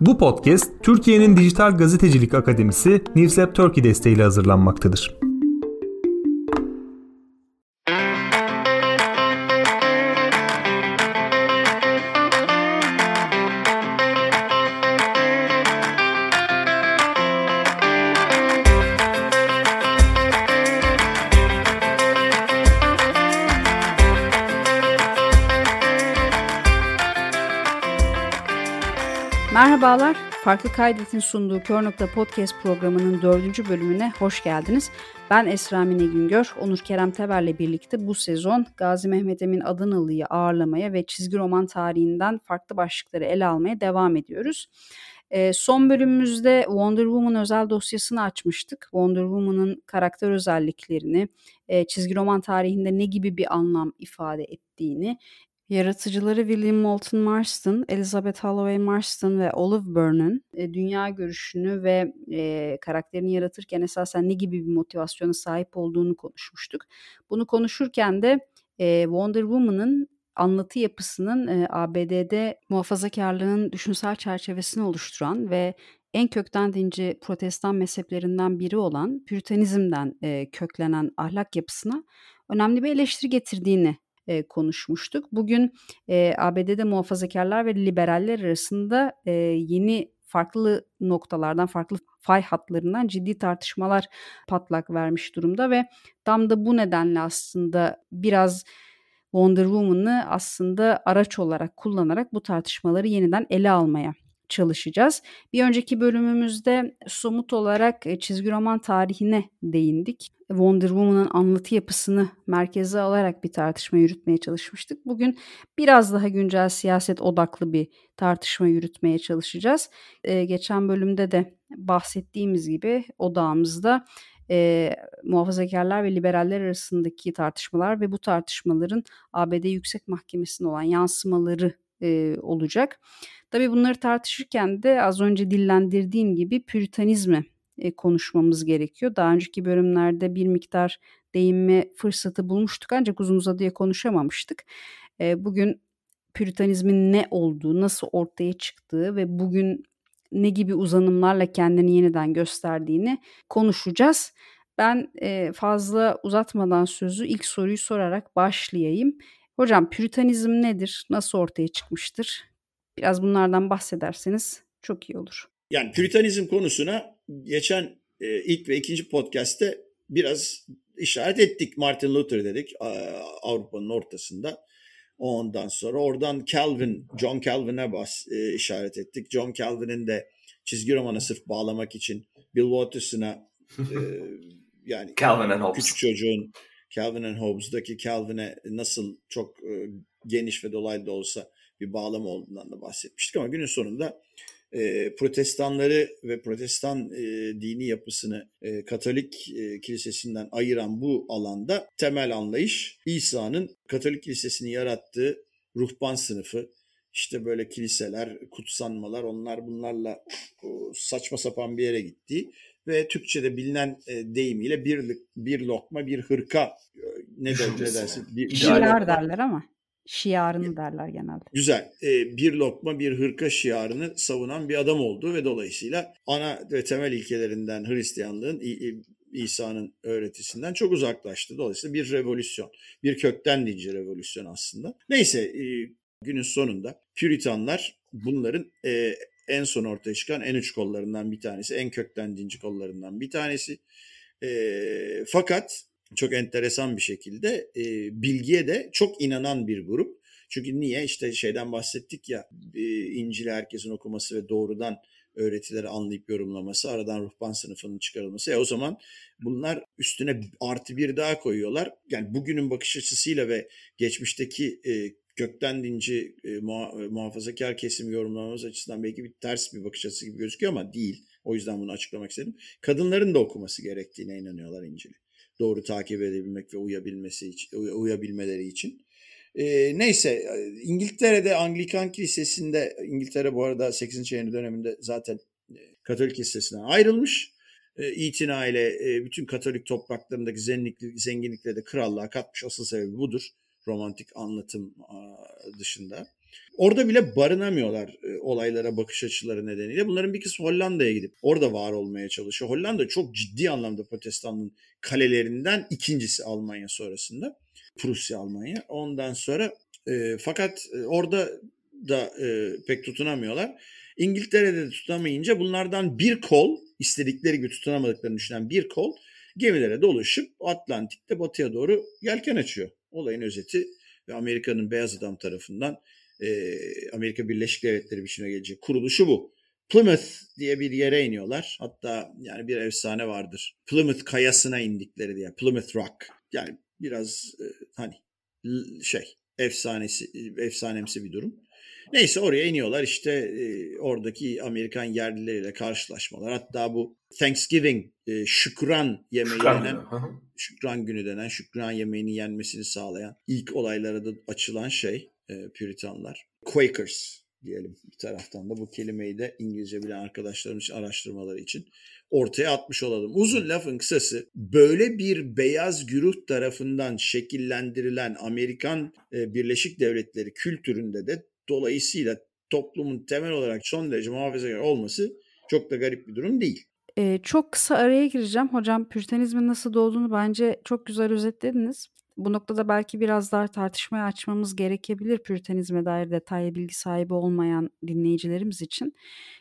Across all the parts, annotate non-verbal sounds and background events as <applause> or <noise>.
Bu podcast Türkiye'nin Dijital Gazetecilik Akademisi Newslab Turkey desteğiyle hazırlanmaktadır. Farklı Kaydet'in sunduğu Kör Nokta Podcast programının dördüncü bölümüne hoş geldiniz. Ben Esra Mine Güngör, Onur Kerem Teber'le birlikte bu sezon Gazi Mehmet Emin Adanalı'yı ağırlamaya ve çizgi roman tarihinden farklı başlıkları ele almaya devam ediyoruz. E, son bölümümüzde Wonder Woman özel dosyasını açmıştık. Wonder Woman'ın karakter özelliklerini, e, çizgi roman tarihinde ne gibi bir anlam ifade ettiğini Yaratıcıları William Moulton Marston, Elizabeth Holloway Marston ve Olive Byrne'ın e, dünya görüşünü ve e, karakterini yaratırken esasen ne gibi bir motivasyona sahip olduğunu konuşmuştuk. Bunu konuşurken de e, Wonder Woman'ın anlatı yapısının e, ABD'de muhafazakarlığın düşünsel çerçevesini oluşturan ve en kökten dinci protestan mezheplerinden biri olan Püritanizmden e, köklenen ahlak yapısına önemli bir eleştiri getirdiğini e, konuşmuştuk. Bugün e, ABD'de muhafazakarlar ve liberaller arasında e, yeni farklı noktalardan, farklı fay hatlarından ciddi tartışmalar patlak vermiş durumda ve tam da bu nedenle aslında biraz Wonder Woman'ı aslında araç olarak kullanarak bu tartışmaları yeniden ele almaya çalışacağız. Bir önceki bölümümüzde somut olarak e, çizgi roman tarihine değindik. Wonder Woman'ın anlatı yapısını merkeze alarak bir tartışma yürütmeye çalışmıştık. Bugün biraz daha güncel siyaset odaklı bir tartışma yürütmeye çalışacağız. Ee, geçen bölümde de bahsettiğimiz gibi odağımızda e, muhafazakarlar ve liberaller arasındaki tartışmalar ve bu tartışmaların ABD Yüksek Mahkemesi'ne olan yansımaları e, olacak. Tabii bunları tartışırken de az önce dillendirdiğim gibi püritanizmi e, konuşmamız gerekiyor. Daha önceki bölümlerde bir miktar değinme fırsatı bulmuştuk ancak uzun uzadıya konuşamamıştık. E, bugün püritanizmin ne olduğu, nasıl ortaya çıktığı ve bugün ne gibi uzanımlarla kendini yeniden gösterdiğini konuşacağız. Ben e, fazla uzatmadan sözü ilk soruyu sorarak başlayayım. Hocam püritanizm nedir? Nasıl ortaya çıkmıştır? Biraz bunlardan bahsederseniz çok iyi olur. Yani püritanizm konusuna geçen e, ilk ve ikinci podcast'te biraz işaret ettik. Martin Luther dedik Avrupa'nın ortasında. Ondan sonra oradan Calvin, John Calvin'e bas, e, işaret ettik. John Calvin'in de çizgi romanı sırf bağlamak için Bill Waters'ına e, <laughs> yani Calvin and Hobbes. küçük çocuğun Calvin and Hobbes'daki Calvin'e nasıl çok e, geniş ve dolaylı da olsa bir bağlam olduğundan da bahsetmiştik ama günün sonunda e, protestanları ve protestan e, dini yapısını e, Katolik e, kilisesinden ayıran bu alanda temel anlayış İsa'nın Katolik kilisesini yarattığı ruhban sınıfı, işte böyle kiliseler, kutsanmalar onlar bunlarla saçma sapan bir yere gittiği ve Türkçe'de bilinen e, deyimiyle bir bir lokma bir hırka e, ne, der, ne dersin? Bir, bir derler ama. Şiarını derler genelde. Güzel. Ee, bir lokma bir hırka şiarını savunan bir adam oldu ve dolayısıyla ana ve temel ilkelerinden Hristiyanlığın İsa'nın öğretisinden çok uzaklaştı. Dolayısıyla bir revolüsyon, bir kökten dinci revolüsyon aslında. Neyse e, günün sonunda Püritanlar bunların e, en son ortaya çıkan en uç kollarından bir tanesi, en kökten dinci kollarından bir tanesi. E, fakat çok enteresan bir şekilde e, bilgiye de çok inanan bir grup. Çünkü niye? İşte şeyden bahsettik ya e, İncil'i herkesin okuması ve doğrudan öğretileri anlayıp yorumlaması, aradan ruhban sınıfının çıkarılması. E o zaman bunlar üstüne artı bir daha koyuyorlar. Yani bugünün bakış açısıyla ve geçmişteki e, gökten dinci e, muha, e, muhafazakar kesim yorumlamamız açısından belki bir ters bir bakış açısı gibi gözüküyor ama değil. O yüzden bunu açıklamak istedim. Kadınların da okuması gerektiğine inanıyorlar İncil'i doğru takip edebilmek ve uyabilmesi için, uyabilmeleri için. E, neyse İngiltere'de Anglikan Kilisesi'nde İngiltere bu arada 8. yeni döneminde zaten Katolik Kilisesi'nden ayrılmış. E, itina ile e, bütün Katolik topraklarındaki zenginlikleri de krallığa katmış. Asıl sebebi budur. Romantik anlatım dışında. Orada bile barınamıyorlar e, olaylara bakış açıları nedeniyle. Bunların bir kısmı Hollanda'ya gidip orada var olmaya çalışıyor. Hollanda çok ciddi anlamda protestanlığın kalelerinden ikincisi Almanya sonrasında. Prusya, Almanya. Ondan sonra e, fakat e, orada da e, pek tutunamıyorlar. İngiltere'de de tutamayınca bunlardan bir kol istedikleri gibi tutunamadıklarını düşünen bir kol gemilere dolaşıp Atlantik'te batıya doğru yelken açıyor. Olayın özeti ve Amerika'nın beyaz adam tarafından e, Amerika Birleşik Devletleri biçimine gelecek kuruluşu bu. Plymouth diye bir yere iniyorlar. Hatta yani bir efsane vardır. Plymouth kayasına indikleri diye. Plymouth Rock. Yani biraz e, hani şey efsanesi efsanemsi bir durum. Neyse oraya iniyorlar işte e, oradaki Amerikan yerlileriyle karşılaşmalar. Hatta bu Thanksgiving e, şükran yemeği şükran denen şükran günü denen şükran yemeğini yenmesini sağlayan ilk olaylara da açılan şey e, Puritanlar. Quakers diyelim bir taraftan da bu kelimeyi de İngilizce bilen arkadaşlarımız araştırmaları için ortaya atmış olalım. Uzun lafın kısası böyle bir beyaz güruh tarafından şekillendirilen Amerikan e, Birleşik Devletleri kültüründe de dolayısıyla toplumun temel olarak son derece muhafazakar olması çok da garip bir durum değil. Ee, çok kısa araya gireceğim. Hocam Püritenizmin nasıl doğduğunu bence çok güzel özetlediniz. Bu noktada belki biraz daha tartışmaya açmamız gerekebilir Püritenizme dair detaylı bilgi sahibi olmayan dinleyicilerimiz için.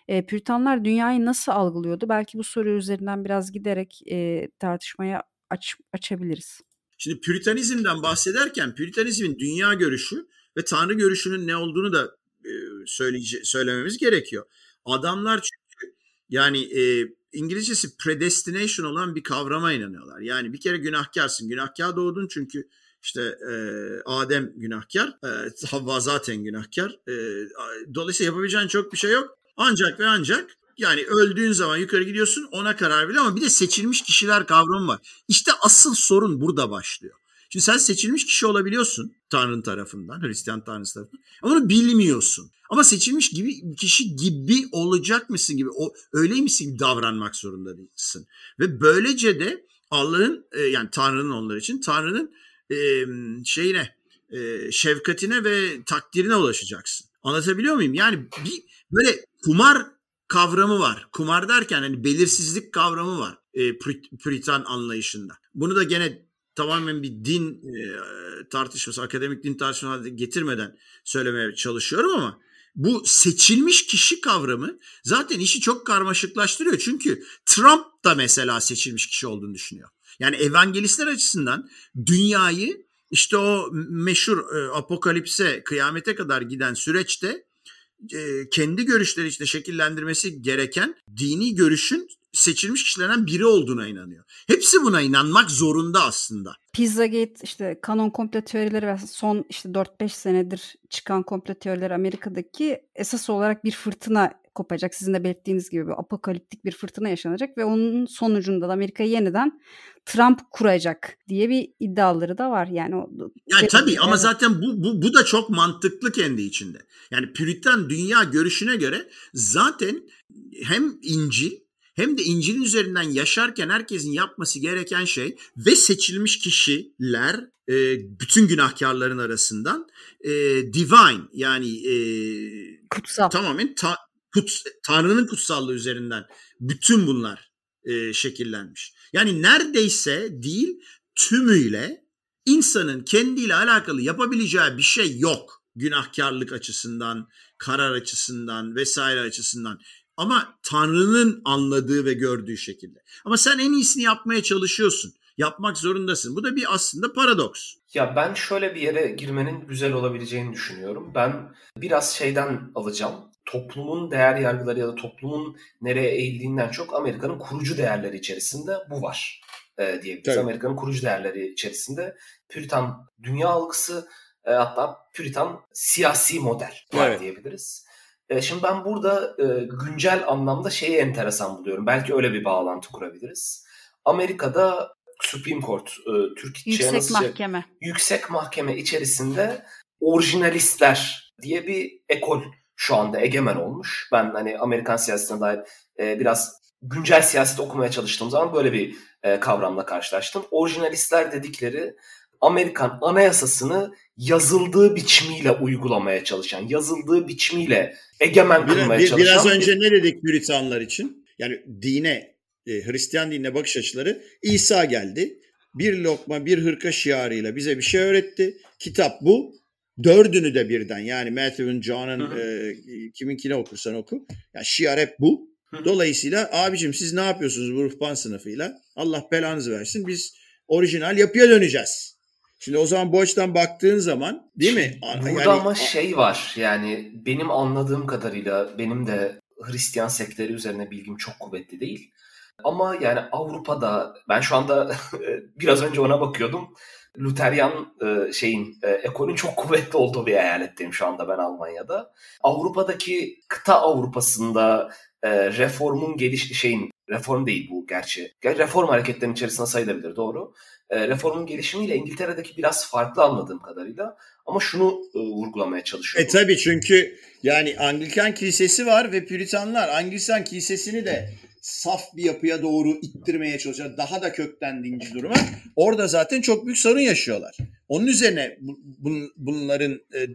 E, Püritanlar dünyayı nasıl algılıyordu? Belki bu soru üzerinden biraz giderek e, tartışmaya aç, açabiliriz. Şimdi Püritanizmden bahsederken Püritanizmin dünya görüşü ve Tanrı görüşünün ne olduğunu da e, söyleyece- söylememiz gerekiyor. Adamlar çünkü yani e, İngilizcesi predestination olan bir kavrama inanıyorlar. Yani bir kere günahkarsın. Günahkar doğdun çünkü işte e, Adem günahkar, e, Havva zaten günahkar. E, dolayısıyla yapabileceğin çok bir şey yok. Ancak ve ancak yani öldüğün zaman yukarı gidiyorsun ona karar veriyor ama bir de seçilmiş kişiler kavramı var. İşte asıl sorun burada başlıyor. Şimdi sen seçilmiş kişi olabiliyorsun Tanrı'nın tarafından, Hristiyan Tanrısı tarafından. Ama bunu bilmiyorsun. Ama seçilmiş gibi kişi gibi olacak mısın gibi, o öyleymişsin gibi davranmak zorunda değilsin. Ve böylece de Allah'ın e, yani Tanrı'nın onlar için Tanrı'nın şeyine, şefkatine ve takdirine ulaşacaksın. Anlatabiliyor muyum? Yani bir böyle kumar kavramı var. Kumar derken hani belirsizlik kavramı var e, Puritan anlayışında. Bunu da gene tamamen bir din e, tartışması, akademik din tartışması getirmeden söylemeye çalışıyorum ama bu seçilmiş kişi kavramı zaten işi çok karmaşıklaştırıyor. Çünkü Trump da mesela seçilmiş kişi olduğunu düşünüyor. Yani evangelistler açısından dünyayı işte o meşhur e, apokalipse, kıyamete kadar giden süreçte e, kendi görüşleri içinde şekillendirmesi gereken dini görüşün seçilmiş kişilerden biri olduğuna inanıyor. Hepsi buna inanmak zorunda aslında. Pizzagate işte kanon komplo teorileri ve son işte 4-5 senedir çıkan komplo teorileri Amerika'daki esas olarak bir fırtına kopacak. Sizin de belirttiğiniz gibi bir apokaliptik bir fırtına yaşanacak ve onun sonucunda da Amerika yeniden Trump kuracak diye bir iddiaları da var. Yani o yani tabii evet. ama zaten bu, bu bu da çok mantıklı kendi içinde. Yani Püritan dünya görüşüne göre zaten hem İncil hem de İncil'in üzerinden yaşarken herkesin yapması gereken şey ve seçilmiş kişiler e, bütün günahkarların arasından e, divine yani e, kutsal tamamen ta, kut, Tanrı'nın kutsallığı üzerinden bütün bunlar e, şekillenmiş. Yani neredeyse değil tümüyle insanın kendiyle alakalı yapabileceği bir şey yok. Günahkarlık açısından, karar açısından vesaire açısından. Ama Tanrı'nın anladığı ve gördüğü şekilde. Ama sen en iyisini yapmaya çalışıyorsun. Yapmak zorundasın. Bu da bir aslında paradoks. Ya ben şöyle bir yere girmenin güzel olabileceğini düşünüyorum. Ben biraz şeyden alacağım. Toplumun değer yargıları ya da toplumun nereye eğildiğinden çok Amerika'nın kurucu değerleri içerisinde bu var e, diyebiliriz. Amerika'nın kurucu değerleri içerisinde Püritan dünya algısı e, hatta Püritan siyasi model var evet. diyebiliriz. E, şimdi ben burada e, güncel anlamda şeyi enteresan buluyorum. Belki öyle bir bağlantı kurabiliriz. Amerika'da Supreme Court, e, Türkçe Yüksek nasıl Mahkeme. Yüksek Mahkeme içerisinde orijinalistler diye bir ekol şu anda egemen olmuş. Ben hani Amerikan siyasetine dair e, biraz güncel siyaset okumaya çalıştığım zaman böyle bir e, kavramla karşılaştım. Orijinalistler dedikleri Amerikan anayasasını yazıldığı biçimiyle uygulamaya çalışan, yazıldığı biçimiyle egemen kılmaya bir, çalışan. Biraz önce ne dedik Britanlar için? Yani dine, e, Hristiyan dinine bakış açıları İsa geldi. Bir lokma bir hırka şiarıyla bize bir şey öğretti. Kitap bu. Dördünü de birden yani Matthew'un, John'ın e, kiminkine okursan oku. Yani şiar hep bu. Dolayısıyla abicim siz ne yapıyorsunuz bu ruhban sınıfıyla? Allah belanızı versin. Biz orijinal yapıya döneceğiz. Şimdi o zaman bu açıdan baktığın zaman değil mi? Burada yani, ama şey var yani benim anladığım kadarıyla benim de Hristiyan sektörü üzerine bilgim çok kuvvetli değil. Ama yani Avrupa'da ben şu anda <laughs> biraz önce ona bakıyordum. Luteryan e, şeyin e, ekolün çok kuvvetli olduğu bir eyaletteyim şu anda ben Almanya'da. Avrupa'daki kıta Avrupa'sında e, reformun geliş şeyin reform değil bu gerçi. Reform hareketlerinin içerisinde sayılabilir doğru. E, reformun gelişimiyle İngiltere'deki biraz farklı anladığım kadarıyla. Ama şunu e, vurgulamaya çalışıyorum. E tabi çünkü yani Anglikan kilisesi var ve Püritanlar Anglikan kilisesini de saf bir yapıya doğru ittirmeye çalışıyor. Daha da kökten dinci duruma. Orada zaten çok büyük sorun yaşıyorlar. Onun üzerine bun, bunların e, e,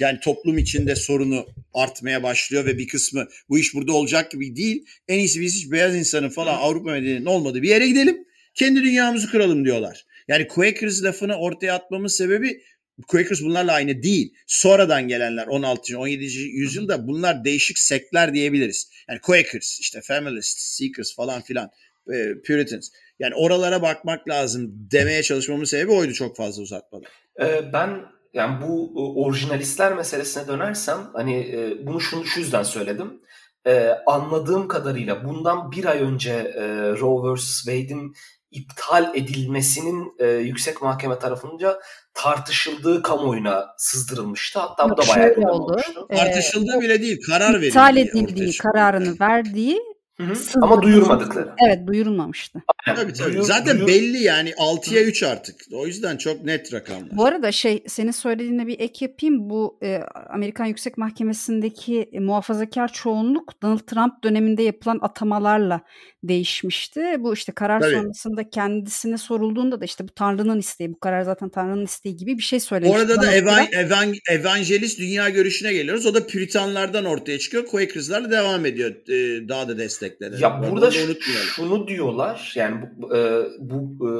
yani toplum içinde sorunu artmaya başlıyor ve bir kısmı bu iş burada olacak gibi değil. En iyisi biz hiç beyaz insanın falan Avrupa medeniyetinin olmadığı bir yere gidelim. Kendi dünyamızı kuralım diyorlar. Yani Quakers lafını ortaya atmamın sebebi Quakers bunlarla aynı değil. Sonradan gelenler 16. 17. yüzyılda bunlar değişik sektler diyebiliriz. Yani Quakers, işte Familists, Seekers falan filan, e, Puritans. Yani oralara bakmak lazım demeye çalışmamın sebebi oydu çok fazla uzatmadan. Ee, ben yani bu orijinalistler meselesine dönersem hani e, bunu şunu şu yüzden söyledim. Ee, anladığım kadarıyla bundan bir ay önce e, Roe vs. Wade'in iptal edilmesinin e, yüksek mahkeme tarafınca tartışıldığı kamuoyuna sızdırılmıştı. Hatta bu da bayağı oldu. olmuştu. Ee, Tartışıldığı bile değil, karar verildi. İptal edildiği kararını verdiği Hı hı. Ama duyurmadıkları. Evet duyurulmamıştı. Aynen. Tabii tabii. Duyur- Zaten duyur- belli yani 6'ya 3 artık. O yüzden çok net rakamlar. Bu arada şey senin söylediğine bir ek yapayım. Bu e, Amerikan Yüksek Mahkemesi'ndeki e, muhafazakar çoğunluk Donald Trump döneminde yapılan atamalarla değişmişti. Bu işte karar Tabii. sonrasında kendisine sorulduğunda da işte bu Tanrı'nın isteği, bu karar zaten Tanrı'nın isteği gibi bir şey söylemişti. Orada da evan, evan, evangelist dünya görüşüne geliyoruz. O da Püritanlardan ortaya çıkıyor. Quakers'larla devam ediyor. Ee, daha da destekleri. Ya Onu burada şunu diyorlar yani bu, e, bu e,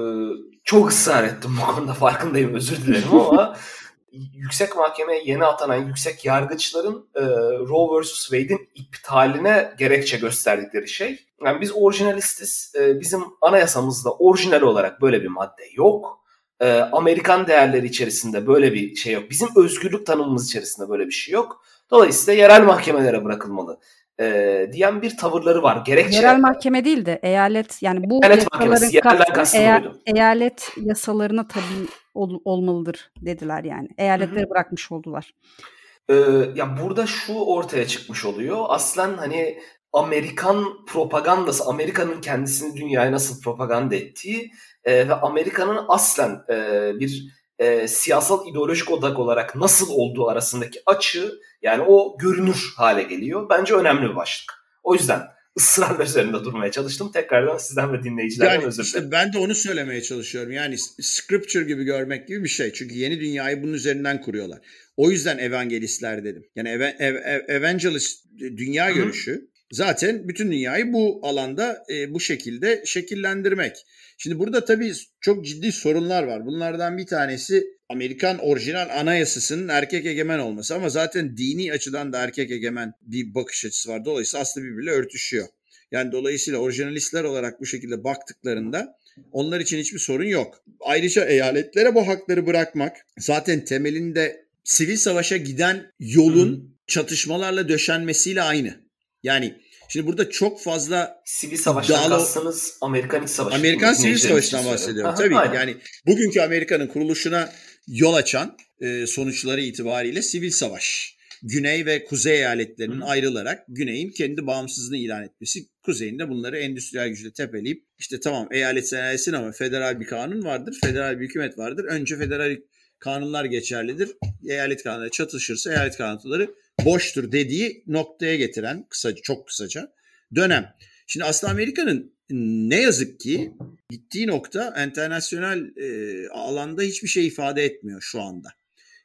çok ısrar ettim bu konuda farkındayım özür dilerim ama <laughs> yüksek mahkemeye yeni atanan yüksek yargıçların e, Roe vs. Wade'in iptaline gerekçe gösterdikleri şey. Yani biz orijinalistiz. E, bizim anayasamızda orijinal olarak böyle bir madde yok. E, Amerikan değerleri içerisinde böyle bir şey yok. Bizim özgürlük tanımımız içerisinde böyle bir şey yok. Dolayısıyla yerel mahkemelere bırakılmalı e, diyen bir tavırları var. Gerekçe Yerel mahkeme değil de eyalet yani bu Eyalet yasaların kapsamı kastım eya- buydu. eyalet yasalarına tabi ol- olmalıdır dediler yani. Eyaletlere bırakmış oldular. Ee, ya burada şu ortaya çıkmış oluyor. Aslen hani Amerikan propagandası, Amerika'nın kendisini dünyaya nasıl propaganda ettiği e, ve Amerika'nın aslen e, bir e, siyasal ideolojik odak olarak nasıl olduğu arasındaki açı yani o görünür hale geliyor. Bence önemli bir başlık. O yüzden ısrarla üzerinde durmaya çalıştım. Tekrardan sizden ve dinleyicilerden Yani özür dilerim. işte ben de onu söylemeye çalışıyorum. Yani scripture gibi görmek gibi bir şey. Çünkü yeni dünyayı bunun üzerinden kuruyorlar. O yüzden evangelistler dedim. Yani eve, ev, ev- evangelist dünya Hı hı. görüşü zaten bütün dünyayı bu alanda e, bu şekilde şekillendirmek. Şimdi burada tabii çok ciddi sorunlar var. Bunlardan bir tanesi Amerikan orijinal anayasasının erkek egemen olması ama zaten dini açıdan da erkek egemen bir bakış açısı var. Dolayısıyla aslında birbiriyle örtüşüyor. Yani dolayısıyla orijinalistler olarak bu şekilde baktıklarında onlar için hiçbir sorun yok. Ayrıca eyaletlere bu hakları bırakmak zaten temelinde sivil savaşa giden yolun çatışmalarla döşenmesiyle aynı. Yani şimdi burada çok fazla Sivil savaştan İddialı- kastınız Amerikan İç Savaşı. Amerikan Sivil söylüyorum. bahsediyorum. Aha, Tabii aynen. yani bugünkü Amerika'nın kuruluşuna yol açan e, sonuçları itibariyle sivil savaş. Güney ve kuzey eyaletlerinin Hı. ayrılarak güneyin kendi bağımsızlığını ilan etmesi, kuzeyinde bunları endüstriyel güçle tepeleyip işte tamam eyalet sen eyaletsin ama federal bir kanun vardır, federal bir hükümet vardır. Önce federal kanunlar geçerlidir. Eyalet kanunları çatışırsa eyalet kanunları boştur dediği noktaya getiren kısaca çok kısaca dönem. Şimdi aslında Amerika'nın ne yazık ki gittiği nokta internasyonel e, alanda hiçbir şey ifade etmiyor şu anda.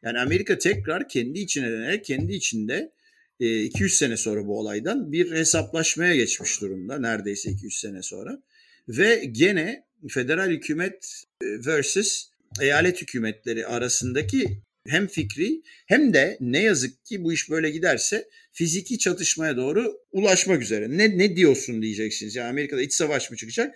Yani Amerika tekrar kendi içine dönerek kendi içinde e, 200 sene sonra bu olaydan bir hesaplaşmaya geçmiş durumda neredeyse 200 sene sonra. Ve gene federal hükümet e, versus eyalet hükümetleri arasındaki hem fikri hem de ne yazık ki bu iş böyle giderse fiziki çatışmaya doğru ulaşmak üzere. Ne ne diyorsun diyeceksiniz. Yani Amerika'da iç savaş mı çıkacak?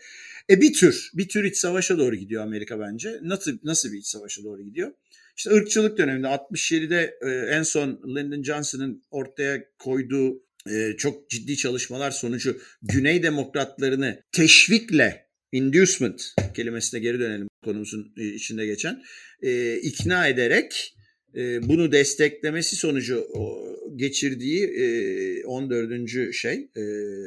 E bir tür, bir tür iç savaşa doğru gidiyor Amerika bence. Nasıl nasıl bir iç savaşa doğru gidiyor? İşte ırkçılık döneminde 67'de e, en son Lyndon Johnson'ın ortaya koyduğu e, çok ciddi çalışmalar sonucu Güney Demokratlarını teşvikle inducement kelimesine geri dönelim konumuzun e, içinde geçen ikna ederek e, bunu desteklemesi sonucu geçirdiği e, 14. şey e,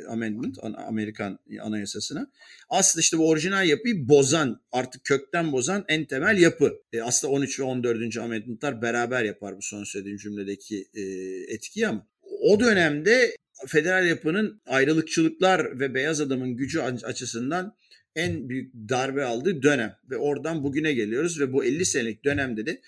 amendment Amerikan anayasasına aslında işte bu orijinal yapıyı bozan artık kökten bozan en temel yapı. E, aslında 13 ve 14. amendmentlar beraber yapar bu son söylediğim cümledeki e, etkiyi ama o dönemde federal yapının ayrılıkçılıklar ve beyaz adamın gücü açısından en büyük darbe aldığı dönem ve oradan bugüne geliyoruz ve bu 50 senelik dönemde de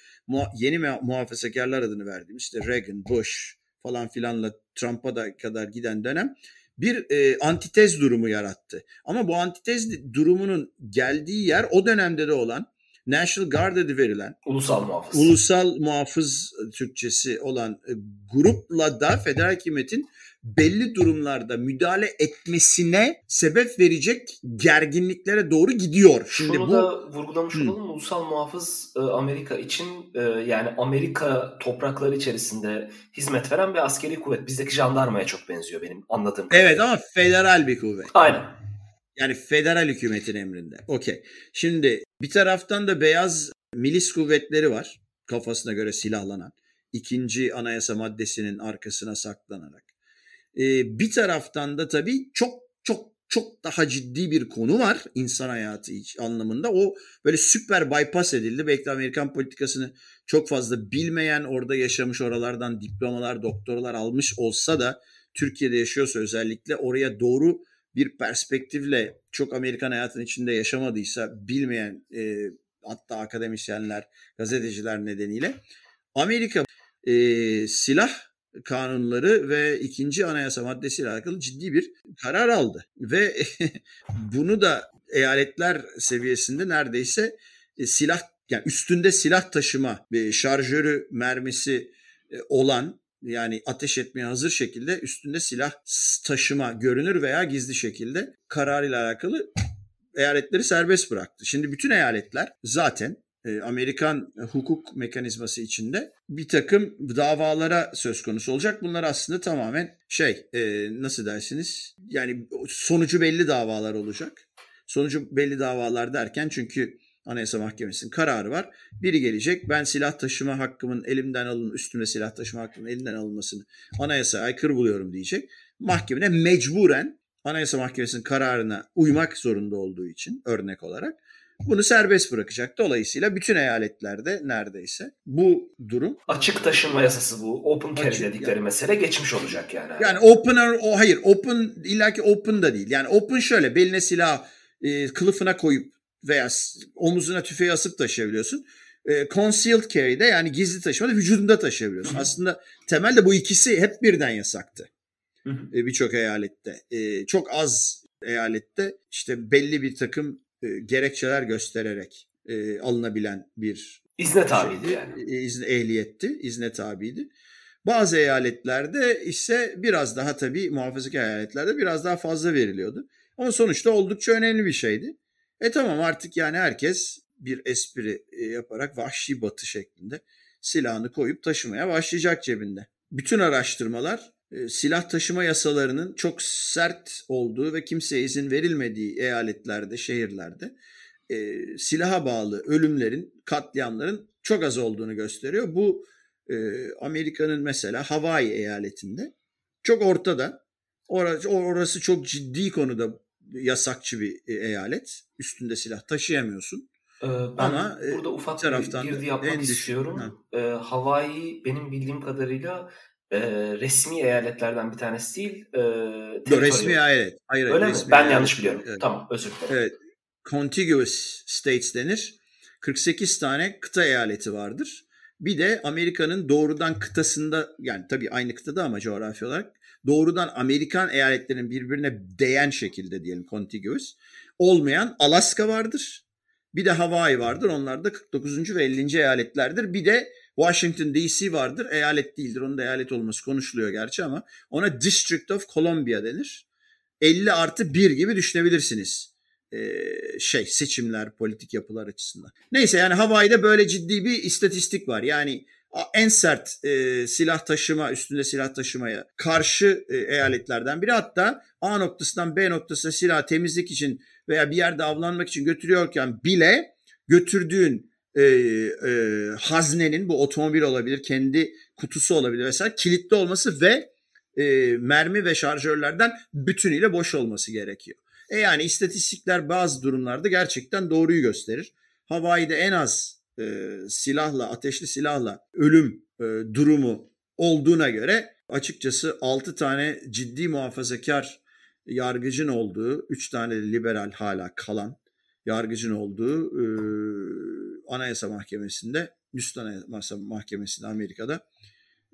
yeni muhafazakarlar adını verdiğimiz işte Reagan, Bush falan filanla Trump'a da kadar giden dönem bir e, antitez durumu yarattı. Ama bu antitez durumunun geldiği yer o dönemde de olan National Guard adı verilen ulusal muhafız. Ulusal muhafız Türkçesi olan e, grupla da federal hükümetin belli durumlarda müdahale etmesine sebep verecek gerginliklere doğru gidiyor. Şimdi Şunu bu da vurgulamış hmm. olalım. Ulusal muhafız e, Amerika için e, yani Amerika toprakları içerisinde hizmet veren bir askeri kuvvet. Bizdeki jandarmaya çok benziyor benim anladığım kadarıyla. Evet ama federal bir kuvvet. Aynen. Yani federal hükümetin emrinde. Okey. Şimdi bir taraftan da beyaz milis kuvvetleri var. Kafasına göre silahlanan. ikinci anayasa maddesinin arkasına saklanarak. Ee, bir taraftan da tabii çok çok çok daha ciddi bir konu var insan hayatı anlamında. O böyle süper bypass edildi. Belki de Amerikan politikasını çok fazla bilmeyen, orada yaşamış oralardan diplomalar, doktorlar almış olsa da Türkiye'de yaşıyorsa özellikle oraya doğru bir perspektifle çok Amerikan hayatının içinde yaşamadıysa bilmeyen e, hatta akademisyenler, gazeteciler nedeniyle Amerika e, silah kanunları ve ikinci anayasa maddesiyle alakalı ciddi bir karar aldı. Ve <laughs> bunu da eyaletler seviyesinde neredeyse e, silah yani üstünde silah taşıma ve şarjörü mermisi e, olan yani ateş etmeye hazır şekilde üstünde silah taşıma görünür veya gizli şekilde kararıyla alakalı eyaletleri serbest bıraktı. Şimdi bütün eyaletler zaten e, Amerikan hukuk mekanizması içinde bir takım davalara söz konusu olacak. Bunlar aslında tamamen şey e, nasıl dersiniz yani sonucu belli davalar olacak. Sonucu belli davalar derken çünkü Anayasa Mahkemesi'nin kararı var. Biri gelecek ben silah taşıma hakkımın elimden alın üstüme silah taşıma hakkımın elinden alınmasını anayasa aykırı buluyorum diyecek. Mahkemene mecburen Anayasa Mahkemesi'nin kararına uymak zorunda olduğu için örnek olarak bunu serbest bırakacak. Dolayısıyla bütün eyaletlerde neredeyse bu durum açık taşınma yasası bu open carry açık, dedikleri yani. mesele geçmiş olacak yani. Yani open o hayır open illaki open da değil. Yani open şöyle beline silah e, kılıfına koyup veya omuzuna tüfeği asıp taşıyabiliyorsun. E, concealed carry'de yani gizli taşımada vücudunda taşıyabiliyorsun. Hı-hı. Aslında temelde bu ikisi hep birden yasaktı. E, Birçok eyalette. E, çok az eyalette işte belli bir takım gerekçeler göstererek e, alınabilen bir izne tabiydi yani. E, izne, ehliyetti, izne tabiydi. Bazı eyaletlerde ise biraz daha tabii muhafazakar eyaletlerde biraz daha fazla veriliyordu. Ama sonuçta oldukça önemli bir şeydi. E tamam artık yani herkes bir espri e, yaparak vahşi batı şeklinde silahını koyup taşımaya başlayacak cebinde. Bütün araştırmalar e, silah taşıma yasalarının çok sert olduğu ve kimseye izin verilmediği eyaletlerde, şehirlerde e, silaha bağlı ölümlerin, katliamların çok az olduğunu gösteriyor. Bu e, Amerika'nın mesela Hawaii eyaletinde çok ortada. Orası, orası çok ciddi konuda yasakçı bir e, eyalet. Üstünde silah taşıyamıyorsun. Ee, ben Ama e, burada ufak bir girdi yapmak istiyorum. Ee, Hawaii benim bildiğim kadarıyla e, resmi eyaletlerden bir tanesi değil. E, Yo, resmi eyalet. Hayır, Öyle mi? Ben eyalet. yanlış biliyorum. Evet. Tamam özür dilerim. Evet. Contiguous states denir. 48 tane kıta eyaleti vardır. Bir de Amerika'nın doğrudan kıtasında yani tabii aynı kıtada ama coğrafi olarak doğrudan Amerikan eyaletlerinin birbirine değen şekilde diyelim contiguous olmayan Alaska vardır. Bir de Hawaii vardır. Onlar da 49. ve 50. eyaletlerdir. Bir de Washington DC vardır. Eyalet değildir. Onun da eyalet olması konuşuluyor gerçi ama ona District of Columbia denir. 50 artı 1 gibi düşünebilirsiniz. Ee, şey seçimler, politik yapılar açısından. Neyse yani Hawaii'de böyle ciddi bir istatistik var. Yani en sert e, silah taşıma, üstünde silah taşımaya karşı e, eyaletlerden biri. Hatta A noktasından B noktasına silah temizlik için veya bir yerde avlanmak için götürüyorken bile götürdüğün e, e, haznenin bu otomobil olabilir, kendi kutusu olabilir vesaire kilitli olması ve e, mermi ve şarjörlerden bütünüyle boş olması gerekiyor. E yani istatistikler bazı durumlarda gerçekten doğruyu gösterir. Hawaii'de en az e, silahla, ateşli silahla ölüm e, durumu olduğuna göre açıkçası 6 tane ciddi muhafazakar yargıcın olduğu, 3 tane liberal hala kalan yargıcın olduğu e, Anayasa Mahkemesi'nde, Üst Anayasa Mahkemesi'nde Amerika'da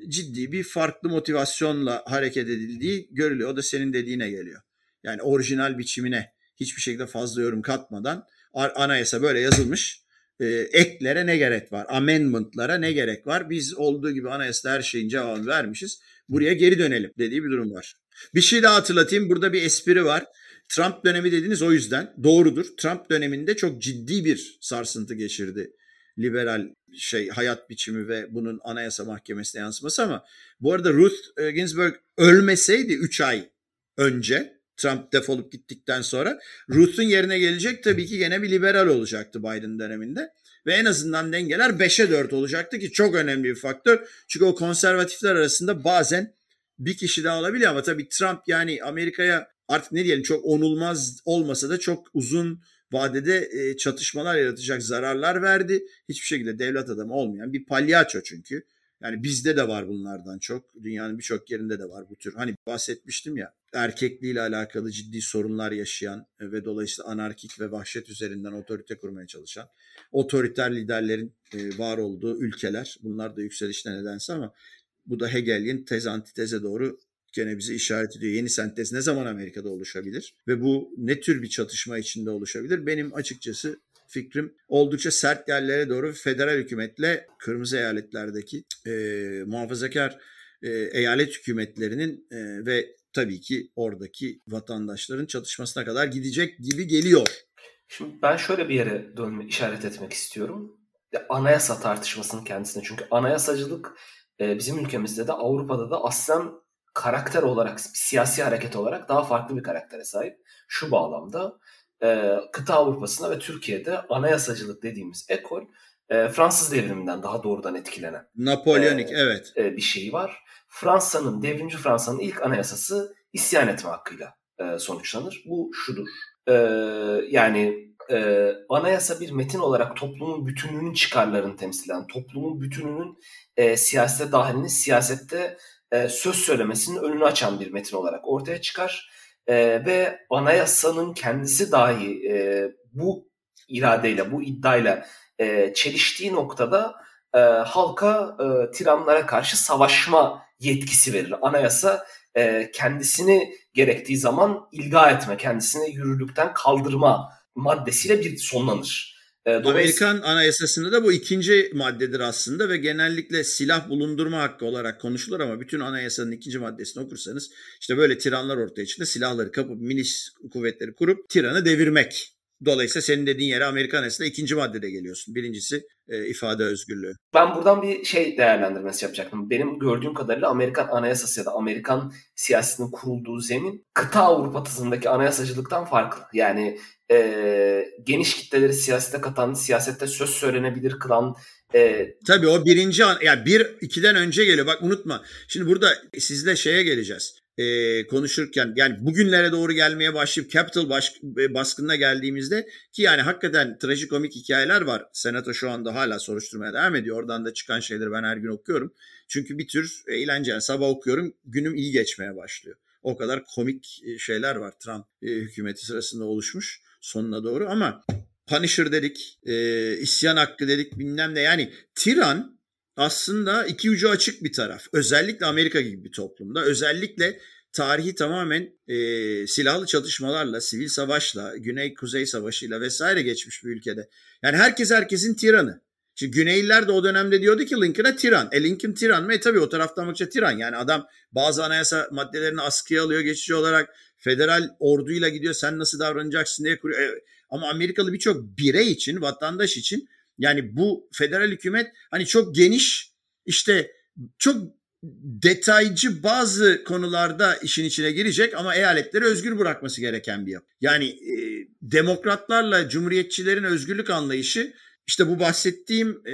ciddi bir farklı motivasyonla hareket edildiği görülüyor. O da senin dediğine geliyor. Yani orijinal biçimine hiçbir şekilde fazla yorum katmadan anayasa böyle yazılmış. E, eklere ne gerek var? Amendment'lara ne gerek var? Biz olduğu gibi anayasada her şeyin cevabını vermişiz. Buraya geri dönelim dediği bir durum var. Bir şey daha hatırlatayım. Burada bir espri var. Trump dönemi dediniz o yüzden doğrudur. Trump döneminde çok ciddi bir sarsıntı geçirdi liberal şey hayat biçimi ve bunun anayasa mahkemesine yansıması ama bu arada Ruth e, Ginsburg ölmeseydi 3 ay önce Trump defolup gittikten sonra Ruth'un yerine gelecek tabii ki gene bir liberal olacaktı Biden döneminde. Ve en azından dengeler 5'e 4 olacaktı ki çok önemli bir faktör. Çünkü o konservatifler arasında bazen bir kişi daha olabiliyor ama tabii Trump yani Amerika'ya artık ne diyelim çok onulmaz olmasa da çok uzun vadede e, çatışmalar yaratacak zararlar verdi. Hiçbir şekilde devlet adamı olmayan bir palyaço çünkü. Yani bizde de var bunlardan çok. Dünyanın birçok yerinde de var bu tür. Hani bahsetmiştim ya erkekliğiyle alakalı ciddi sorunlar yaşayan ve dolayısıyla anarkik ve vahşet üzerinden otorite kurmaya çalışan otoriter liderlerin e, var olduğu ülkeler. Bunlar da yükselişte nedense ama bu da Hegel'in tez antiteze doğru gene bize işaret ediyor. Yeni sentez ne zaman Amerika'da oluşabilir? Ve bu ne tür bir çatışma içinde oluşabilir? Benim açıkçası fikrim oldukça sert yerlere doğru federal hükümetle kırmızı eyaletlerdeki e, muhafazakar e, eyalet hükümetlerinin e, ve tabii ki oradaki vatandaşların çatışmasına kadar gidecek gibi geliyor. Şimdi ben şöyle bir yere dönme, işaret etmek istiyorum. Anayasa tartışmasının kendisine. Çünkü anayasacılık e, bizim ülkemizde de Avrupa'da da aslen karakter olarak, siyasi hareket olarak daha farklı bir karaktere sahip. Şu bağlamda e, kıta Avrupa'sında ve Türkiye'de anayasacılık dediğimiz ekol e, Fransız devriminden daha doğrudan etkilenen. Napolyonik e, evet. E, bir şey var. Fransa'nın, devrimci Fransa'nın ilk anayasası isyan etme hakkıyla e, sonuçlanır. Bu şudur. E, yani e, anayasa bir metin olarak toplumun bütününün çıkarlarını temsil eden, toplumun bütününün e, siyasete dahilini, siyasette e, söz söylemesinin önünü açan bir metin olarak ortaya çıkar. E, ve anayasanın kendisi dahi e, bu iradeyle, bu iddiayla çeliştiği noktada halka tiranlara karşı savaşma yetkisi verir. Anayasa kendisini gerektiği zaman ilga etme, kendisini yürürlükten kaldırma maddesiyle bir sonlanır. E, Amerikan Anayasası'nda da bu ikinci maddedir aslında ve genellikle silah bulundurma hakkı olarak konuşulur ama bütün anayasanın ikinci maddesini okursanız işte böyle tiranlar ortaya çıktı. Silahları kapıp milis kuvvetleri kurup tiranı devirmek Dolayısıyla senin dediğin yere Amerikan Anayasası'nda ikinci maddede geliyorsun. Birincisi e, ifade özgürlüğü. Ben buradan bir şey değerlendirmesi yapacaktım. Benim gördüğüm kadarıyla Amerikan Anayasası ya da Amerikan siyasetinin kurulduğu zemin kıta Avrupa tızındaki anayasacılıktan farklı. Yani e, geniş kitleleri siyasete katan, siyasette söz söylenebilir kılan e, Tabii o birinci an, yani bir ikiden önce geliyor. Bak unutma. Şimdi burada sizle şeye geleceğiz. E, konuşurken yani bugünlere doğru gelmeye başlayıp Capitol baş, e, baskınına geldiğimizde ki yani hakikaten trajikomik hikayeler var. Senato şu anda hala soruşturmaya devam ediyor. Oradan da çıkan şeyleri ben her gün okuyorum. Çünkü bir tür eğlence. Sabah okuyorum günüm iyi geçmeye başlıyor. O kadar komik e, şeyler var Trump e, hükümeti sırasında oluşmuş sonuna doğru ama Punisher dedik, e, isyan hakkı dedik bilmem ne yani tiran aslında iki ucu açık bir taraf. Özellikle Amerika gibi bir toplumda özellikle tarihi tamamen e, silahlı çatışmalarla, sivil savaşla, Güney-Kuzey savaşıyla vesaire geçmiş bir ülkede. Yani herkes herkesin tiranı. Şimdi Güneyliler de o dönemde diyordu ki Lincoln'a tiran. E Lincoln tiran mı? E tabii o taraftan bakınca tiran. Yani adam bazı anayasa maddelerini askıya alıyor geçici olarak. Federal orduyla gidiyor sen nasıl davranacaksın diye kuruyor. E, ama Amerikalı birçok birey için, vatandaş için yani bu federal hükümet hani çok geniş işte çok detaycı bazı konularda işin içine girecek ama eyaletleri özgür bırakması gereken bir yapı. Yani e, demokratlarla cumhuriyetçilerin özgürlük anlayışı işte bu bahsettiğim e,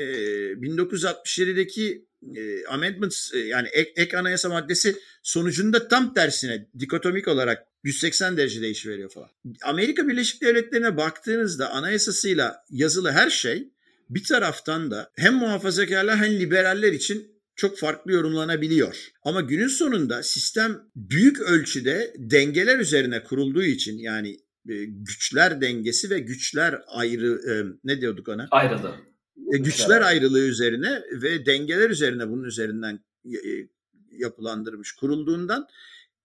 1967'deki e, amendments e, yani ek, ek anayasa maddesi sonucunda tam tersine dikotomik olarak 180 derece değişiveriyor falan. Amerika Birleşik Devletleri'ne baktığınızda anayasasıyla yazılı her şey bir taraftan da hem muhafazakarlar hem liberaller için çok farklı yorumlanabiliyor. Ama günün sonunda sistem büyük ölçüde dengeler üzerine kurulduğu için yani e, güçler dengesi ve güçler ayrı e, ne diyorduk ona? Ayrılığı. E, güçler ayrılığı üzerine ve dengeler üzerine bunun üzerinden yapılandırmış kurulduğundan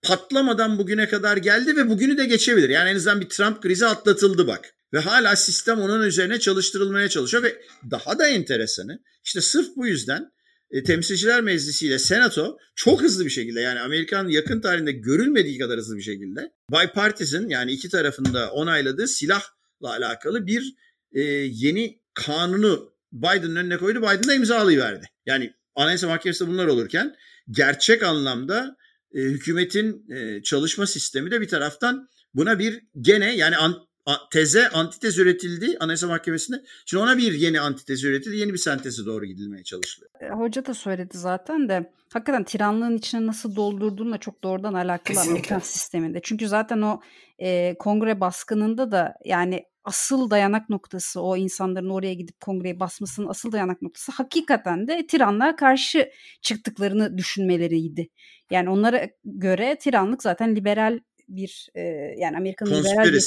patlamadan bugüne kadar geldi ve bugünü de geçebilir. Yani en azından bir Trump krizi atlatıldı bak. Ve hala sistem onun üzerine çalıştırılmaya çalışıyor ve daha da enteresanı işte sırf bu yüzden e, Temsilciler Meclisi ile Senato çok hızlı bir şekilde yani Amerikan yakın tarihinde görülmediği kadar hızlı bir şekilde bipartisan yani iki tarafında onayladığı silahla alakalı bir e, yeni kanunu Biden'ın önüne koydu. Biden da imzalayıverdi. Yani Anayasa Mahkemesi'nde bunlar olurken gerçek anlamda e, hükümetin e, çalışma sistemi de bir taraftan buna bir gene yani an, teze antitez üretildi Anayasa Mahkemesi'nde. Şimdi ona bir yeni antitez üretildi. Yeni bir senteze doğru gidilmeye çalışılıyor. E, hoca da söyledi zaten de hakikaten tiranlığın içine nasıl doldurduğunla çok doğrudan alakalı. Amerikan sisteminde. Çünkü zaten o e, kongre baskınında da yani asıl dayanak noktası o insanların oraya gidip kongreyi basmasının asıl dayanak noktası hakikaten de tiranlığa karşı çıktıklarını düşünmeleriydi. Yani onlara göre tiranlık zaten liberal bir e, yani Amerika'nın liberal bir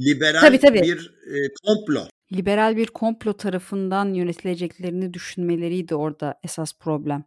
liberal tabii, tabii. bir e, komplo. Liberal bir komplo tarafından yönetileceklerini düşünmeleriydi orada esas problem.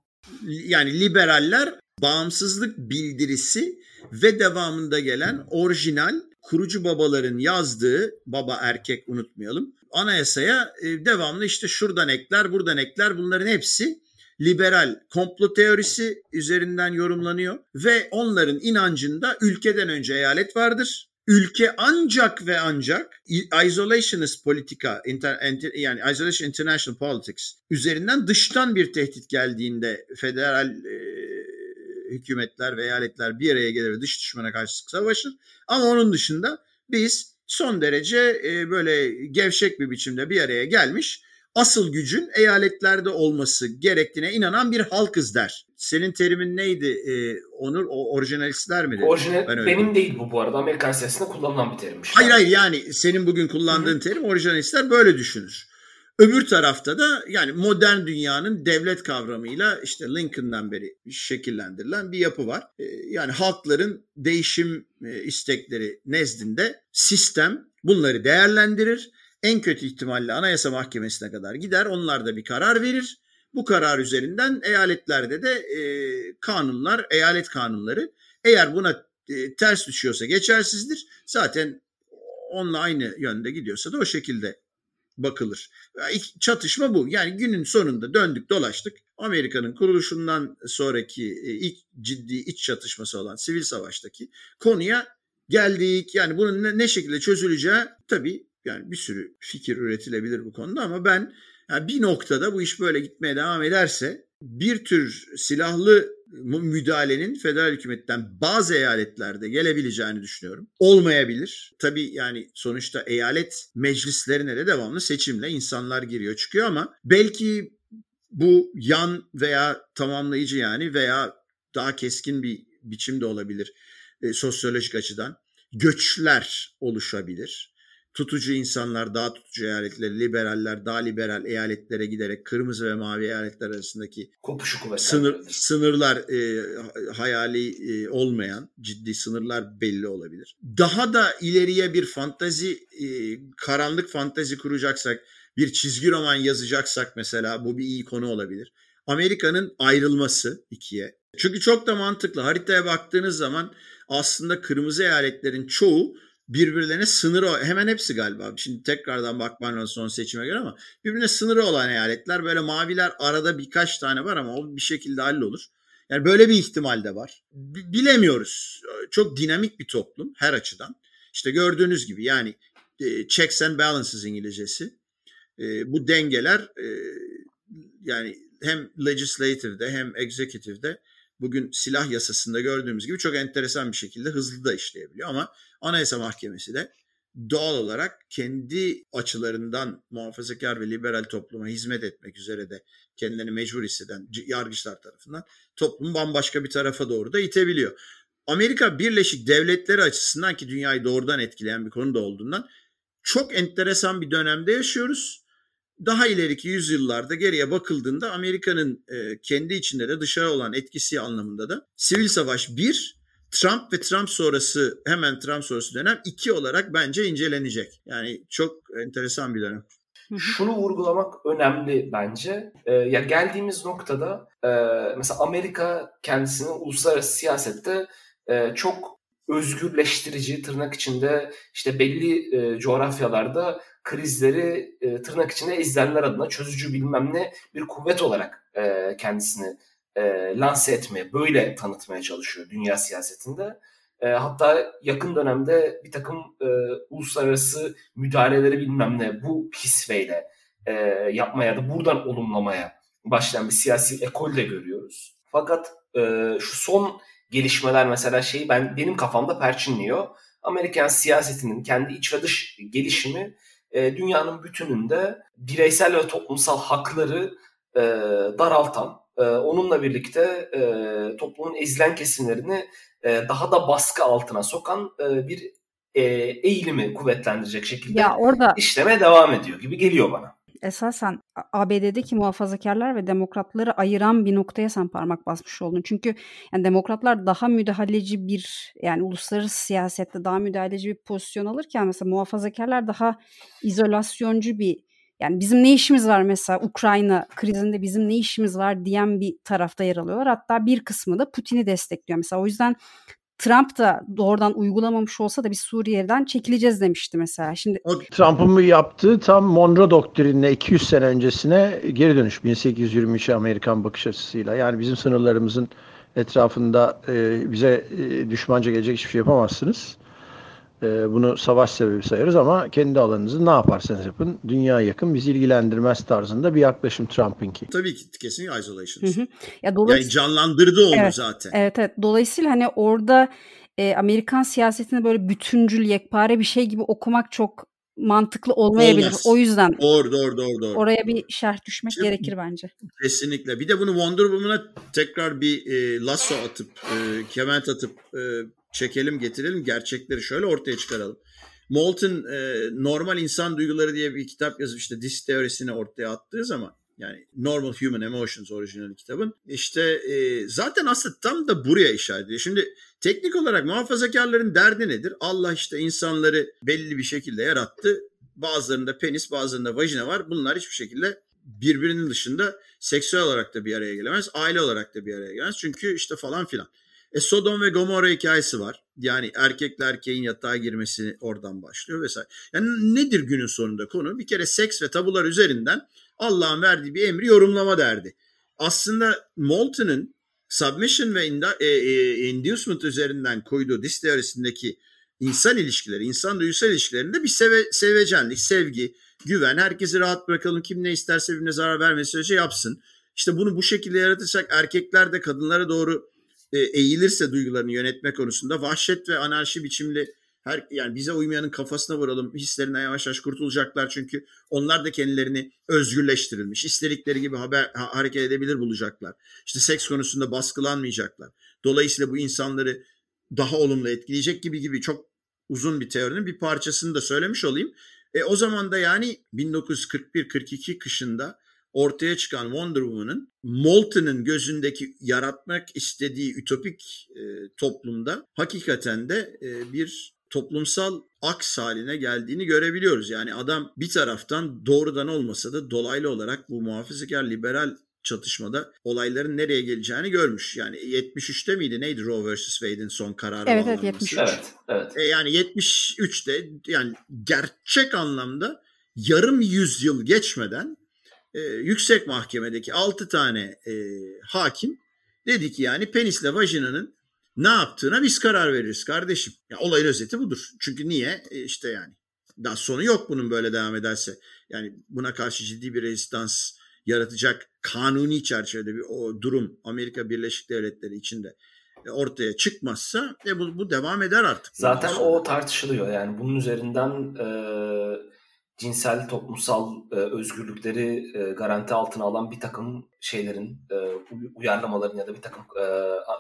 Yani liberaller bağımsızlık bildirisi ve devamında gelen orijinal kurucu babaların yazdığı baba erkek unutmayalım anayasaya e, devamlı işte şuradan ekler buradan ekler bunların hepsi liberal komplo teorisi üzerinden yorumlanıyor ve onların inancında ülkeden önce eyalet vardır ülke ancak ve ancak isolationist politika inter, yani isolation international politics üzerinden dıştan bir tehdit geldiğinde federal e, hükümetler ve eyaletler bir araya gelir dış düşmana karşı savaşır. Ama onun dışında biz son derece e, böyle gevşek bir biçimde bir araya gelmiş asıl gücün eyaletlerde olması gerektiğine inanan bir halkız der. Senin terimin neydi ee, Onur? O orijinalistler mi? Orijinal, ben benim değil bu bu arada. Amerikan siyasetinde kullanılan bir terimmiş. Hayır hayır yani senin bugün kullandığın Hı-hı. terim orijinalistler böyle düşünür. Öbür tarafta da yani modern dünyanın devlet kavramıyla işte Lincoln'dan beri şekillendirilen bir yapı var. Ee, yani halkların değişim e, istekleri nezdinde sistem bunları değerlendirir en kötü ihtimalle Anayasa Mahkemesi'ne kadar gider. Onlar da bir karar verir. Bu karar üzerinden eyaletlerde de e, kanunlar, eyalet kanunları eğer buna e, ters düşüyorsa geçersizdir. Zaten onunla aynı yönde gidiyorsa da o şekilde bakılır. Çatışma bu. Yani günün sonunda döndük dolaştık. Amerika'nın kuruluşundan sonraki e, ilk ciddi iç çatışması olan sivil savaştaki konuya geldik. Yani bunun ne, şekilde çözüleceği tabii yani bir sürü fikir üretilebilir bu konuda ama ben yani bir noktada bu iş böyle gitmeye devam ederse bir tür silahlı müdahalenin federal hükümetten bazı eyaletlerde gelebileceğini düşünüyorum. Olmayabilir. Tabii yani sonuçta eyalet meclislerine de devamlı seçimle insanlar giriyor çıkıyor ama belki bu yan veya tamamlayıcı yani veya daha keskin bir biçim de olabilir e, sosyolojik açıdan. Göçler oluşabilir tutucu insanlar daha tutucu eyaletlere, liberaller daha liberal eyaletlere giderek kırmızı ve mavi eyaletler arasındaki kopuşu sınır, sınırlar e, hayali e, olmayan ciddi sınırlar belli olabilir. Daha da ileriye bir fantazi e, karanlık fantazi kuracaksak bir çizgi roman yazacaksak mesela bu bir iyi konu olabilir. Amerika'nın ayrılması ikiye. Çünkü çok da mantıklı. Haritaya baktığınız zaman aslında kırmızı eyaletlerin çoğu birbirlerine sınırı hemen hepsi galiba. Şimdi tekrardan bakman lazım son seçime göre ama birbirine sınırı olan eyaletler böyle maviler arada birkaç tane var ama o bir şekilde hallolur. Yani böyle bir ihtimal de var. B- bilemiyoruz. Çok dinamik bir toplum her açıdan. İşte gördüğünüz gibi yani e, checks and balances İngilizcesi. E, bu dengeler e, yani hem legislative'de hem executive'de bugün silah yasasında gördüğümüz gibi çok enteresan bir şekilde hızlı da işleyebiliyor ama Anayasa Mahkemesi de doğal olarak kendi açılarından muhafazakar ve liberal topluma hizmet etmek üzere de kendilerini mecbur hisseden yargıçlar tarafından toplumu bambaşka bir tarafa doğru da itebiliyor. Amerika Birleşik Devletleri açısından ki dünyayı doğrudan etkileyen bir konu da olduğundan çok enteresan bir dönemde yaşıyoruz. Daha ileriki yüzyıllarda geriye bakıldığında Amerika'nın e, kendi içinde de dışarı olan etkisi anlamında da sivil savaş bir, Trump ve Trump sonrası hemen Trump sonrası dönem iki olarak bence incelenecek. Yani çok enteresan bir dönem. Şunu vurgulamak önemli bence. Ee, ya geldiğimiz noktada e, mesela Amerika kendisini uluslararası siyasette e, çok özgürleştirici tırnak içinde işte belli e, coğrafyalarda krizleri e, tırnak içinde izleyenler adına çözücü bilmem ne bir kuvvet olarak e, kendisini e, lanse etmeye, böyle tanıtmaya çalışıyor dünya siyasetinde. E, hatta yakın dönemde bir takım e, uluslararası müdahaleleri bilmem ne bu kisveyle e, yapmaya da buradan olumlamaya başlayan bir siyasi ekol de görüyoruz. Fakat e, şu son gelişmeler mesela şeyi ben benim kafamda perçinliyor. Amerikan siyasetinin kendi iç ve dış gelişimi e, dünyanın bütününde bireysel ve toplumsal hakları e, daraltan, e, onunla birlikte e, toplumun ezilen kesimlerini e, daha da baskı altına sokan e, bir e, eğilimi kuvvetlendirecek şekilde ya orada işlemeye devam ediyor gibi geliyor bana. Esasen ABD'deki muhafazakarlar ve demokratları ayıran bir noktaya sen parmak basmış oldun. Çünkü yani demokratlar daha müdahaleci bir yani uluslararası siyasette daha müdahaleci bir pozisyon alırken mesela muhafazakarlar daha izolasyoncu bir yani bizim ne işimiz var mesela Ukrayna krizinde bizim ne işimiz var diyen bir tarafta yer alıyorlar. Hatta bir kısmı da Putin'i destekliyor mesela. O yüzden Trump da doğrudan uygulamamış olsa da biz Suriye'den çekileceğiz demişti mesela. Şimdi Trump'ın yaptığı tam Monroe doktrinine 200 sene öncesine geri dönüş 1823 Amerikan bakış açısıyla. Yani bizim sınırlarımızın etrafında e, bize e, düşmanca gelecek hiçbir şey yapamazsınız. E, bunu savaş sebebi sayarız ama kendi alanınızı ne yaparsanız yapın dünya yakın bizi ilgilendirmez tarzında bir yaklaşım Trump'ınki. Tabii ki kesinlikle isolation. Hı hı. Ya yani canlandırdı onu evet, zaten. Evet evet. Dolayısıyla hani orada e, Amerikan siyasetini böyle bütüncül, yekpare bir şey gibi okumak çok mantıklı olmayabilir. Olmaz. O yüzden doğru, doğru, doğru, doğru. oraya bir şerh düşmek Şimdi, gerekir bence. Kesinlikle. Bir de bunu Wonder Woman'a tekrar bir e, lasso atıp, e, kement atıp e, çekelim getirelim gerçekleri şöyle ortaya çıkaralım. Moulton e, normal insan duyguları diye bir kitap yazıp işte dis teorisini ortaya attığı zaman yani Normal Human Emotions orijinal kitabın. işte e, zaten aslında tam da buraya işaret ediyor. Şimdi teknik olarak muhafazakarların derdi nedir? Allah işte insanları belli bir şekilde yarattı. Bazılarında penis, bazılarında vajina var. Bunlar hiçbir şekilde birbirinin dışında seksüel olarak da bir araya gelemez. Aile olarak da bir araya gelemez. Çünkü işte falan filan. E, Sodom ve Gomorra hikayesi var. Yani erkekle erkeğin yatağa girmesi oradan başlıyor vesaire. Yani nedir günün sonunda konu? Bir kere seks ve tabular üzerinden Allah'ın verdiği bir emri yorumlama derdi. Aslında Moulton'ın submission ve e, e, inducement üzerinden koyduğu dis teorisindeki insan ilişkileri, insan duygusal ilişkilerinde bir seve, sevecenlik, sevgi, güven, herkesi rahat bırakalım, kim ne isterse birbirine zarar vermesi sürece yapsın. İşte bunu bu şekilde yaratırsak erkekler de kadınlara doğru eğilirse duygularını yönetme konusunda vahşet ve anarşi biçimli her yani bize uymayanın kafasına vuralım. Hislerinden yavaş yavaş kurtulacaklar çünkü onlar da kendilerini özgürleştirilmiş. İstedikleri gibi haber ha, hareket edebilir bulacaklar. İşte seks konusunda baskılanmayacaklar. Dolayısıyla bu insanları daha olumlu etkileyecek gibi gibi çok uzun bir teorinin bir parçasını da söylemiş olayım. E, o zaman da yani 1941-42 kışında ortaya çıkan Wonder Woman'ın Moulton'ın gözündeki yaratmak istediği ütopik e, toplumda hakikaten de e, bir toplumsal aks haline geldiğini görebiliyoruz. Yani adam bir taraftan doğrudan olmasa da dolaylı olarak bu muhafazakar liberal çatışmada olayların nereye geleceğini görmüş. Yani 73'te miydi neydi Roe vs. Wade'in son kararı Evet evet 73. Evet, evet. E yani 73'te yani gerçek anlamda yarım yüzyıl geçmeden e, yüksek mahkemedeki 6 tane e, hakim dedi ki yani penisle vajinanın ne yaptığına biz karar veririz kardeşim. Ya olayın özeti budur. Çünkü niye? E, işte yani daha sonu yok bunun böyle devam ederse. Yani buna karşı ciddi bir rezistans yaratacak kanuni çerçevede bir o durum Amerika Birleşik Devletleri içinde e, ortaya çıkmazsa e, bu, bu devam eder artık. Zaten o tartışılıyor yani bunun üzerinden e, cinsel toplumsal e, özgürlükleri e, garanti altına alan bir takım şeylerin e, uyarlamaların ya da bir takım e,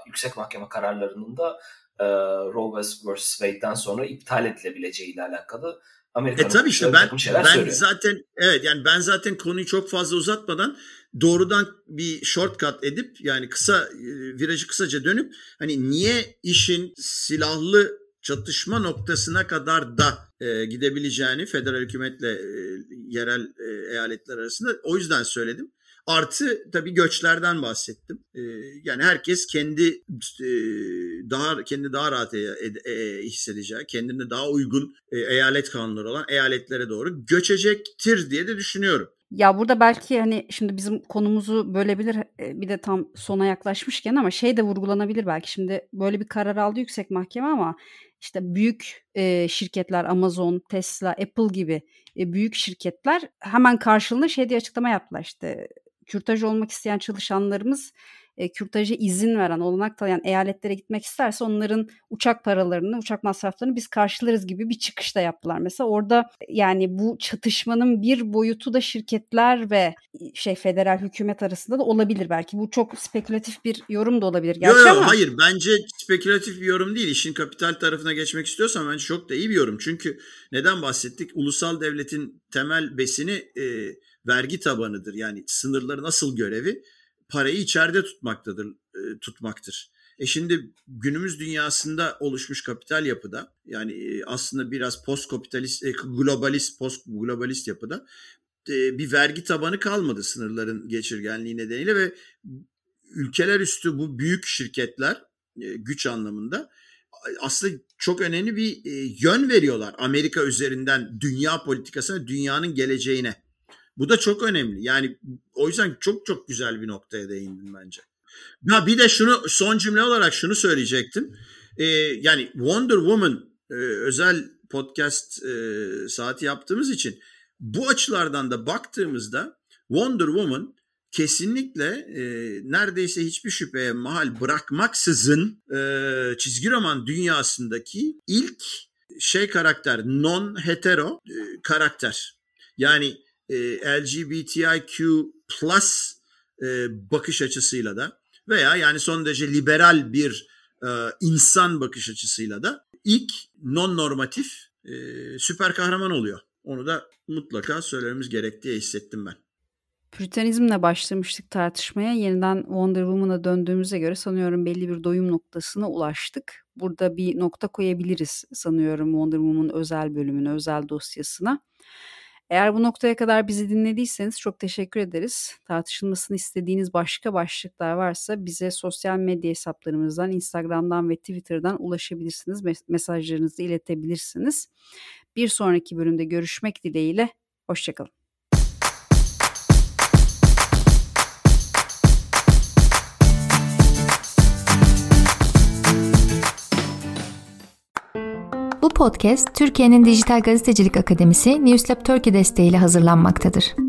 yüksek mahkeme kararlarının da e, Roe vs. Wade'den sonra iptal edilebileceği ile alakalı Amerika'nın e tabii işte ben ben söylüyor. zaten evet yani ben zaten konuyu çok fazla uzatmadan doğrudan bir shortcut edip yani kısa e, virajı kısaca dönüp hani niye işin silahlı çatışma noktasına kadar da e, gidebileceğini federal hükümetle e, yerel e, eyaletler arasında o yüzden söyledim. Artı tabii göçlerden bahsettim. Ee, yani herkes kendi e, daha kendi daha rahat e, e, hissedeceği, kendine daha uygun e, eyalet kanunları olan eyaletlere doğru göçecektir diye de düşünüyorum. Ya burada belki hani şimdi bizim konumuzu bölebilir e, bir de tam sona yaklaşmışken ama şey de vurgulanabilir belki. Şimdi böyle bir karar aldı yüksek mahkeme ama işte büyük e, şirketler Amazon, Tesla, Apple gibi e, büyük şirketler hemen karşılığında şey diye açıklama yaptılar işte kürtaj olmak isteyen çalışanlarımız e, kürtaja izin veren, olanak tanıyan eyaletlere gitmek isterse onların uçak paralarını, uçak masraflarını biz karşılarız gibi bir çıkış da yaptılar. Mesela orada yani bu çatışmanın bir boyutu da şirketler ve şey federal hükümet arasında da olabilir belki. Bu çok spekülatif bir yorum da olabilir gerçi yo, yo, ama. Hayır bence spekülatif bir yorum değil. İşin kapital tarafına geçmek istiyorsan bence çok da iyi bir yorum. Çünkü neden bahsettik? Ulusal devletin temel besini e, vergi tabanıdır. Yani sınırların asıl görevi parayı içeride tutmaktadır, e, tutmaktır. E şimdi günümüz dünyasında oluşmuş kapital yapıda yani e, aslında biraz post kapitalist, e, globalist, post globalist yapıda e, bir vergi tabanı kalmadı sınırların geçirgenliği nedeniyle ve ülkeler üstü bu büyük şirketler güç anlamında aslında çok önemli bir yön veriyorlar Amerika üzerinden dünya politikasına, dünyanın geleceğine. Bu da çok önemli. Yani o yüzden çok çok güzel bir noktaya değindin bence. Ya bir de şunu son cümle olarak şunu söyleyecektim. Ee, yani Wonder Woman e, özel podcast e, saati yaptığımız için bu açılardan da baktığımızda Wonder Woman kesinlikle e, neredeyse hiçbir şüpheye mahal bırakmaksızın e, çizgi roman dünyasındaki ilk şey karakter non hetero e, karakter. Yani e, LGBTIQ plus e, bakış açısıyla da veya yani son derece liberal bir e, insan bakış açısıyla da ilk non-normatif e, süper kahraman oluyor. Onu da mutlaka söylememiz gerektiği hissettim ben. Püritenizmle başlamıştık tartışmaya. Yeniden Wonder Woman'a döndüğümüze göre sanıyorum belli bir doyum noktasına ulaştık. Burada bir nokta koyabiliriz sanıyorum Wonder Woman özel bölümüne, özel dosyasına. Eğer bu noktaya kadar bizi dinlediyseniz çok teşekkür ederiz. Tartışılmasını istediğiniz başka başlıklar varsa bize sosyal medya hesaplarımızdan, Instagram'dan ve Twitter'dan ulaşabilirsiniz. Mesajlarınızı iletebilirsiniz. Bir sonraki bölümde görüşmek dileğiyle. Hoşçakalın. Podcast Türkiye'nin Dijital Gazetecilik Akademisi Newslab Turkey desteğiyle hazırlanmaktadır.